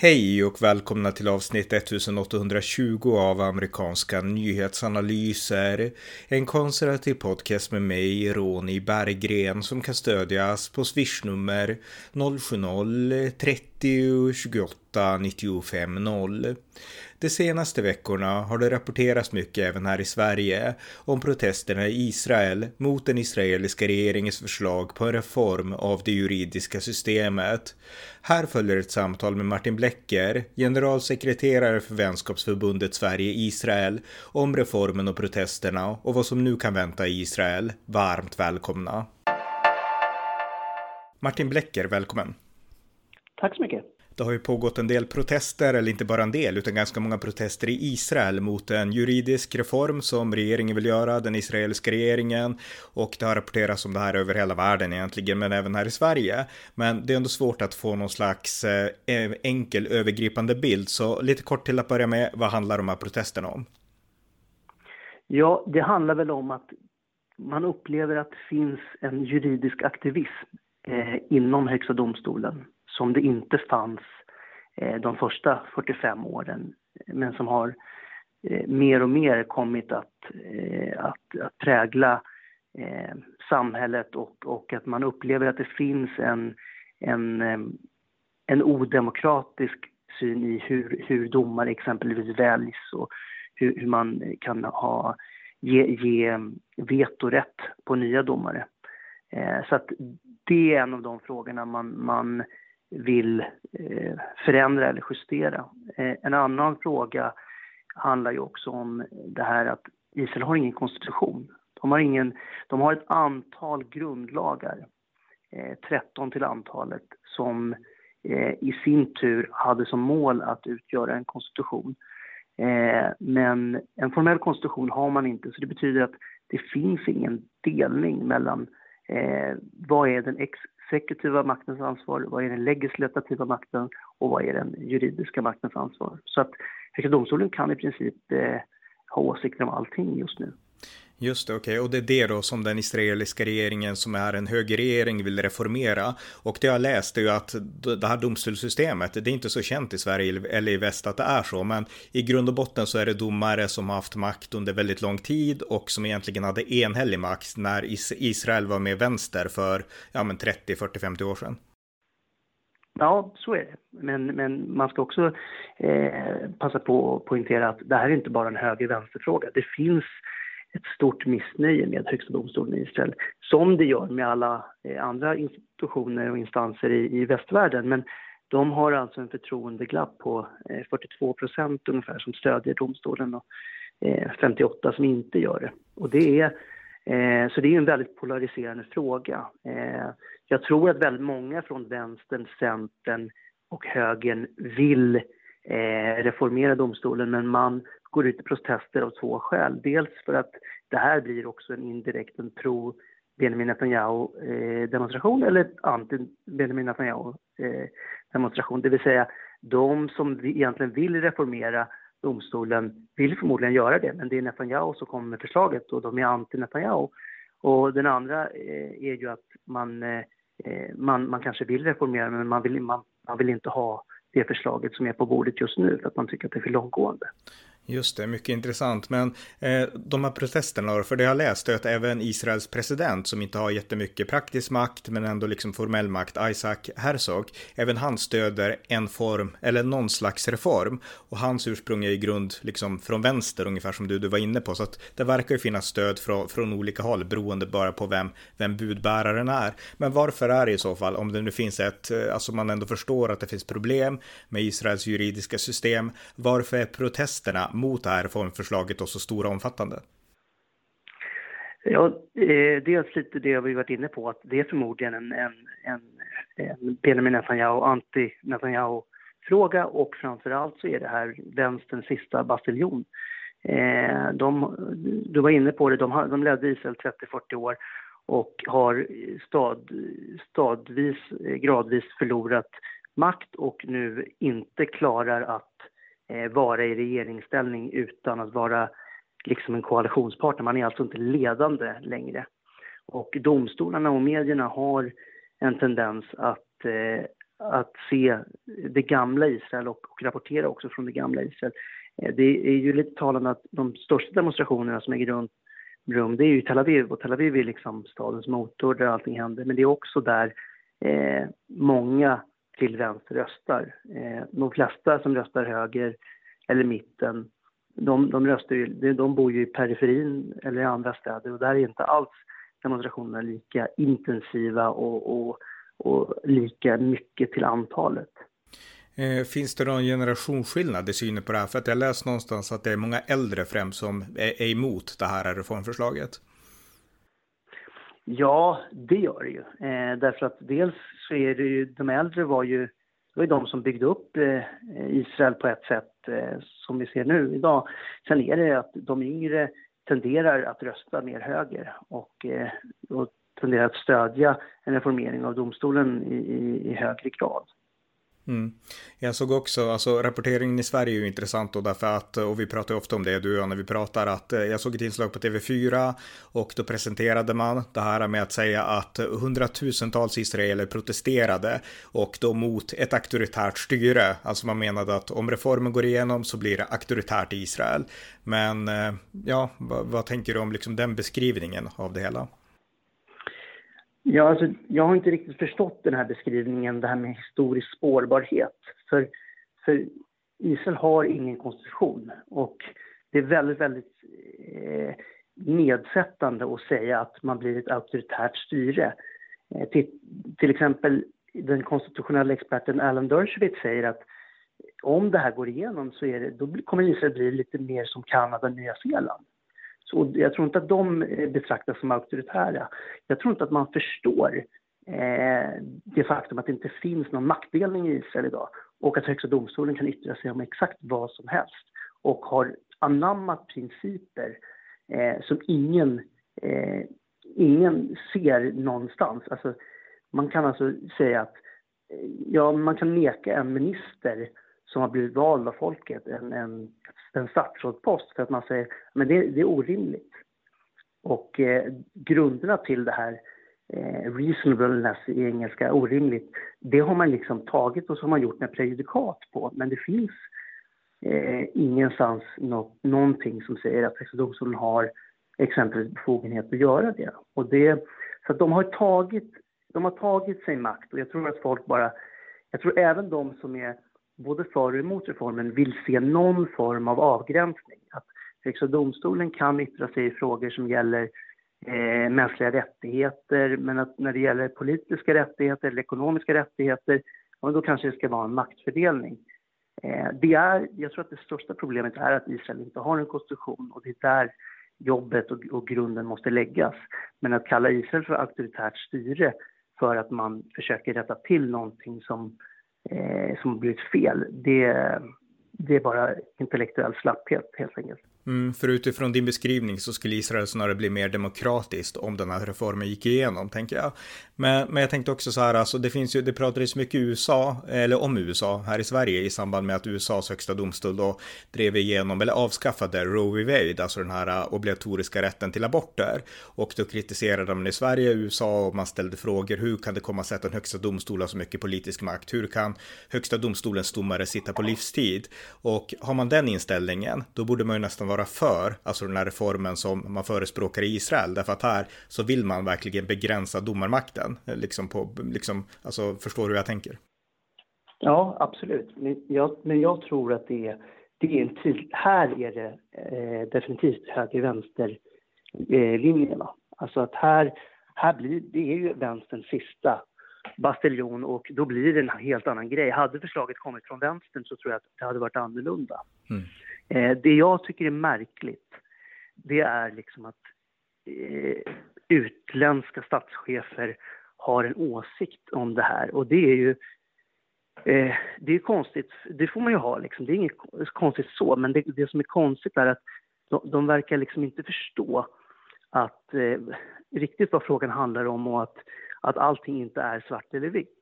Hej och välkomna till avsnitt 1820 av amerikanska nyhetsanalyser. En konservativ podcast med mig, Ronny Berggren, som kan stödjas på swishnummer 070-30 28 95 0. De senaste veckorna har det rapporterats mycket även här i Sverige om protesterna i Israel mot den israeliska regeringens förslag på en reform av det juridiska systemet. Här följer ett samtal med Martin Blecker, generalsekreterare för vänskapsförbundet Sverige-Israel, om reformen och protesterna och vad som nu kan vänta i Israel. Varmt välkomna! Martin Blecker, välkommen! Tack så mycket! Det har ju pågått en del protester, eller inte bara en del, utan ganska många protester i Israel mot en juridisk reform som regeringen vill göra, den israeliska regeringen. Och det har rapporterats om det här över hela världen egentligen, men även här i Sverige. Men det är ändå svårt att få någon slags eh, enkel övergripande bild. Så lite kort till att börja med, vad handlar de här protesterna om? Ja, det handlar väl om att man upplever att det finns en juridisk aktivism eh, inom Högsta domstolen som det inte fanns eh, de första 45 åren men som har eh, mer och mer kommit att, eh, att, att prägla eh, samhället och, och att man upplever att det finns en, en, eh, en odemokratisk syn i hur, hur domare exempelvis väljs och hur, hur man kan ha, ge, ge vetorätt på nya domare. Eh, så att det är en av de frågorna man, man vill eh, förändra eller justera. Eh, en annan fråga handlar ju också om det här att Israel har ingen konstitution. De har, ingen, de har ett antal grundlagar, eh, 13 till antalet, som i sin tur hade som mål att utgöra en konstitution. Men en formell konstitution har man inte, så det betyder att det finns ingen delning mellan vad är den ex exekutiva maktens ansvar, vad är den legislativa makten och vad är den juridiska maktens ansvar. Så att Högsta domstolen kan i princip eh, ha åsikter om allting just nu. Just det, okej. Okay. Och det är det då som den israeliska regeringen som är en högerregering vill reformera. Och det jag läst är ju att det här domstolssystemet, det är inte så känt i Sverige eller i väst att det är så, men i grund och botten så är det domare som har haft makt under väldigt lång tid och som egentligen hade enhällig makt när Israel var med vänster för ja, men 30, 40, 50 år sedan. Ja, så är det. Men, men man ska också eh, passa på att poängtera att det här är inte bara en höger-vänster-fråga. Det finns ett stort missnöje med Högsta domstolen i Israel, som det gör med alla eh, andra institutioner och instanser i, i västvärlden. Men de har alltså en förtroendeglapp på eh, 42 procent ungefär som stödjer domstolen och eh, 58 som inte gör det. Och det är, så det är en väldigt polariserande fråga. Jag tror att väldigt många från vänstern, centern och högern vill reformera domstolen men man går ut i protester av två skäl. Dels för att det här blir också en indirekt en pro Benjamin Netanyahu-demonstration eller eller anti-Benjamin Netanyahu-demonstration. Det vill säga, de som egentligen vill reformera domstolen vill förmodligen göra det, men det är Netanyahu som kommer med förslaget och de är anti-Netanyahu. Och den andra eh, är ju att man, eh, man, man kanske vill reformera, men man vill, man, man vill inte ha det förslaget som är på bordet just nu för att man tycker att det är för långtgående. Just det, mycket intressant. Men eh, de här protesterna, för det jag läst är att även Israels president, som inte har jättemycket praktisk makt, men ändå liksom formell makt, Isaac Herzog, även han stöder en form, eller någon slags reform. Och hans ursprung är i grund liksom från vänster, ungefär som du, du var inne på. Så att det verkar ju finnas stöd från, från olika håll, beroende bara på vem, vem budbäraren är. Men varför är det i så fall, om det nu finns ett, eh, alltså man ändå förstår att det finns problem med Israels juridiska system, varför är protesterna mot det här reformförslaget och så stora och omfattande? Ja, eh, dels lite det vi varit inne på, att det är förmodligen en, en, en, en Benjamin Netanyahu, anti-Netanyahu-fråga och framför allt så är det här vänsterns sista bastiljon. Eh, de, du var inne på det, de, har, de ledde Israel 30-40 år och har stad, stadvis, gradvis förlorat makt och nu inte klarar att eh, Eh, vara i regeringsställning utan att vara liksom en koalitionspartner. Man är alltså inte ledande längre. Och domstolarna och medierna har en tendens att, eh, att se det gamla Israel och, och rapportera också från det gamla Israel. Eh, det är ju lite talande att de största demonstrationerna som äger rum, rum det är ju Tel Aviv och Tel Aviv är liksom stadens motor där allting händer. Men det är också där eh, många till vänster röstar. Eh, de flesta som röstar höger eller mitten, de, de, röstar ju, de bor ju i periferin eller i andra städer och där är inte alls demonstrationerna lika intensiva och, och, och lika mycket till antalet. Eh, finns det någon generationsskillnad i synen på det här? För att jag läst någonstans att det är många äldre främst som är emot det här reformförslaget. Ja, det gör det ju. Eh, därför att dels så är det ju, de äldre var ju, det var ju de som byggde upp eh, Israel på ett sätt eh, som vi ser nu idag. Sen är det att de yngre tenderar att rösta mer höger och, eh, och tenderar att stödja en reformering av domstolen i, i, i högre grad. Mm. Jag såg också, alltså rapporteringen i Sverige är ju intressant då därför att, och vi pratar ju ofta om det du och jag när vi pratar, att eh, jag såg ett inslag på TV4 och då presenterade man det här med att säga att hundratusentals israeler protesterade och då mot ett auktoritärt styre. Alltså man menade att om reformen går igenom så blir det auktoritärt i Israel. Men eh, ja, vad, vad tänker du om liksom den beskrivningen av det hela? Ja, alltså, jag har inte riktigt förstått den här beskrivningen, det här med historisk spårbarhet. För, för Israel har ingen konstitution och det är väldigt, väldigt eh, nedsättande att säga att man blir ett auktoritärt styre. Eh, till, till exempel den konstitutionella experten Alan Dershowitz säger att om det här går igenom så är det, då kommer Israel bli lite mer som Kanada och Nya Zeeland. Så jag tror inte att de eh, betraktas som auktoritära. Jag tror inte att man förstår eh, det faktum att det inte finns någon maktdelning i Israel idag och att Högsta domstolen kan yttra sig om exakt vad som helst och har anammat principer eh, som ingen, eh, ingen ser någonstans. Alltså, man kan alltså säga att eh, ja, man kan neka en minister som har blivit vald av folket en, en, en statsrådspost för att man säger men det, det är orimligt. Och eh, grunderna till det här eh, reasonableness i engelska, orimligt, det har man liksom tagit och så har man gjort med prejudikat på. Men det finns eh, ingenstans nå någonting som säger att Högsta domstolen har exempelvis befogenhet att göra det. Och det så att de har tagit de har tagit sig makt och jag tror att folk bara, jag tror även de som är både för och emot reformen vill se någon form av avgränsning. Att Högsta domstolen kan yttra sig i frågor som gäller eh, mänskliga rättigheter men att när det gäller politiska rättigheter eller ekonomiska rättigheter ja, då kanske det ska vara en maktfördelning. Eh, det är, jag tror att det största problemet är att Israel inte har en konstitution och det är där jobbet och, och grunden måste läggas. Men att kalla Israel för auktoritärt styre för att man försöker rätta till någonting som eh, som blivit fel, det, det är bara intellektuell slapphet helt enkelt. Mm, för utifrån din beskrivning så skulle Israel snarare bli mer demokratiskt om den här reformen gick igenom, tänker jag. Men, men jag tänkte också så här, alltså det finns ju, det pratades mycket USA, eller om USA här i Sverige i samband med att USAs högsta domstol då drev igenom, eller avskaffade Roe v. Wade, alltså den här äh, obligatoriska rätten till aborter. Och då kritiserade man i Sverige, USA och man ställde frågor, hur kan det komma sig att den högsta domstolen har så mycket politisk makt? Hur kan högsta domstolens domare sitta på livstid? Och har man den inställningen, då borde man ju nästan vara vara för, alltså den här reformen som man förespråkar i Israel, därför att här så vill man verkligen begränsa domarmakten, liksom på, liksom, alltså förstår du hur jag tänker? Ja, absolut. Men jag, men jag tror att det är, det är en tid, här är det eh, definitivt höger-vänster eh, linjerna. Alltså att här, här blir, det är ju vänsterns sista bastiljon och då blir det en helt annan grej. Hade förslaget kommit från vänstern så tror jag att det hade varit annorlunda. Mm. Eh, det jag tycker är märkligt, det är liksom att eh, utländska statschefer har en åsikt om det här. Och det är ju eh, det är konstigt, det får man ju ha liksom. Det är inget konstigt så, men det, det som är konstigt är att de, de verkar liksom inte förstå att eh, riktigt vad frågan handlar om och att, att allting inte är svart eller vitt.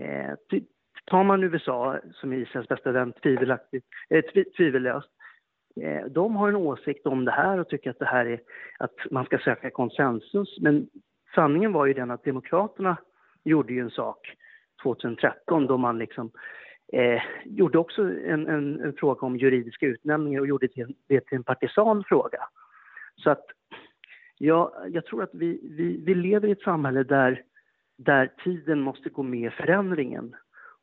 Eh, Tar man USA, som är Israels bästa vän, tvivelaktigt, eh, tvivellöst, eh, de har en åsikt om det här och tycker att det här är att man ska söka konsensus. Men sanningen var ju den att Demokraterna gjorde ju en sak 2013 då man liksom eh, gjorde också en, en, en, fråga om juridiska utnämningar och gjorde det, det till en partisan fråga. Så att ja, jag tror att vi, vi, vi lever i ett samhälle där, där tiden måste gå med förändringen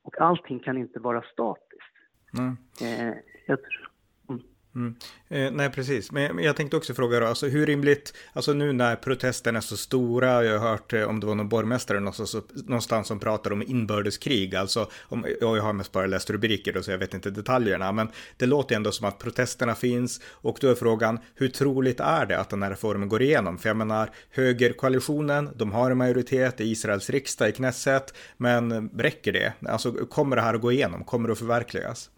och allting kan inte vara statiskt. Mm. Eh, jag, Mm. Eh, nej, precis. Men jag tänkte också fråga då, alltså hur rimligt, alltså nu när protesterna är så stora, jag har hört eh, om det var någon borgmästare någonstans, någonstans som pratar om inbördeskrig, alltså, om, jag har mest bara läst rubriker då, så jag vet inte detaljerna, men det låter ändå som att protesterna finns och då är frågan, hur troligt är det att den här reformen går igenom? För jag menar, högerkoalitionen, de har en majoritet i Israels riksdag, i Knesset, men räcker det? Alltså, kommer det här att gå igenom? Kommer det att förverkligas?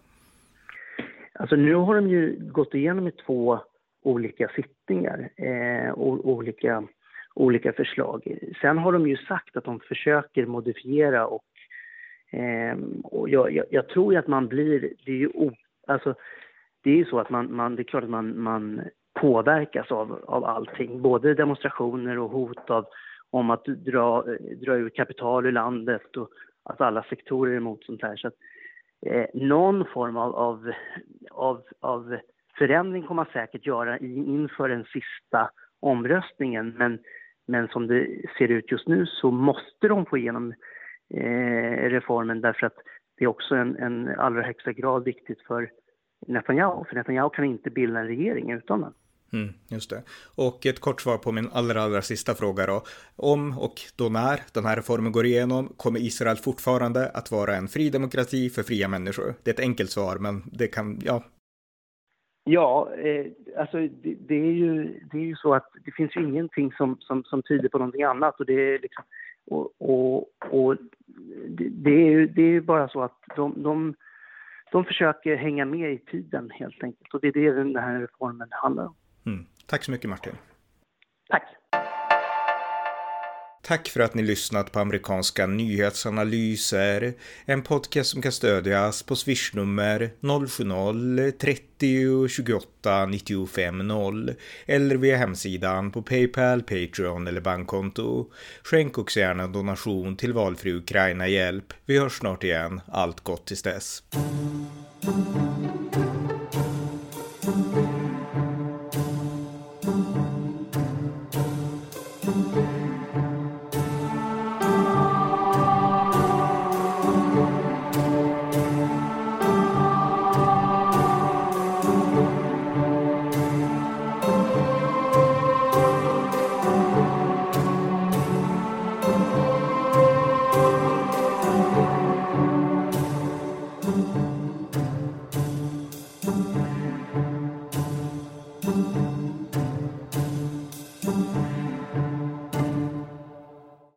Alltså nu har de ju gått igenom i två olika sittningar, eh, olika, olika förslag. Sen har de ju sagt att de försöker modifiera och, eh, och jag, jag, jag, tror ju att man blir, det är ju o, alltså, det är ju så att man, man, det är klart att man, man påverkas av, av allting, både demonstrationer och hot av, om att dra, dra ur kapital ur landet och att alla sektorer är emot sånt här. Så att, eh, någon form av, av, av, av förändring kommer man säkert göra inför den sista omröstningen. Men, men som det ser ut just nu så måste de få igenom eh, reformen därför att det är också en, en allra högsta grad viktigt för Netanyahu. För Netanyahu kan inte bilda en regering utan den. Mm, just det. Och ett kort svar på min allra, allra sista fråga då. Om och då när den här reformen går igenom, kommer Israel fortfarande att vara en fri demokrati för fria människor? Det är ett enkelt svar, men det kan, ja. Ja, eh, alltså det, det, är ju, det är ju så att det finns ju ingenting som, som, som tyder på någonting annat och det är liksom, och, och, och det, det, är ju det är bara så att de, de, de försöker hänga med i tiden helt enkelt och det är det den här reformen handlar om. Mm. Tack så mycket Martin. Tack. Tack för att ni lyssnat på amerikanska nyhetsanalyser. En podcast som kan stödjas på swishnummer 070-30 28 95 0 eller via hemsidan på Paypal, Patreon eller bankkonto. Skänk också gärna en donation till valfri Ukraina-hjälp. Vi hörs snart igen. Allt gott tills dess.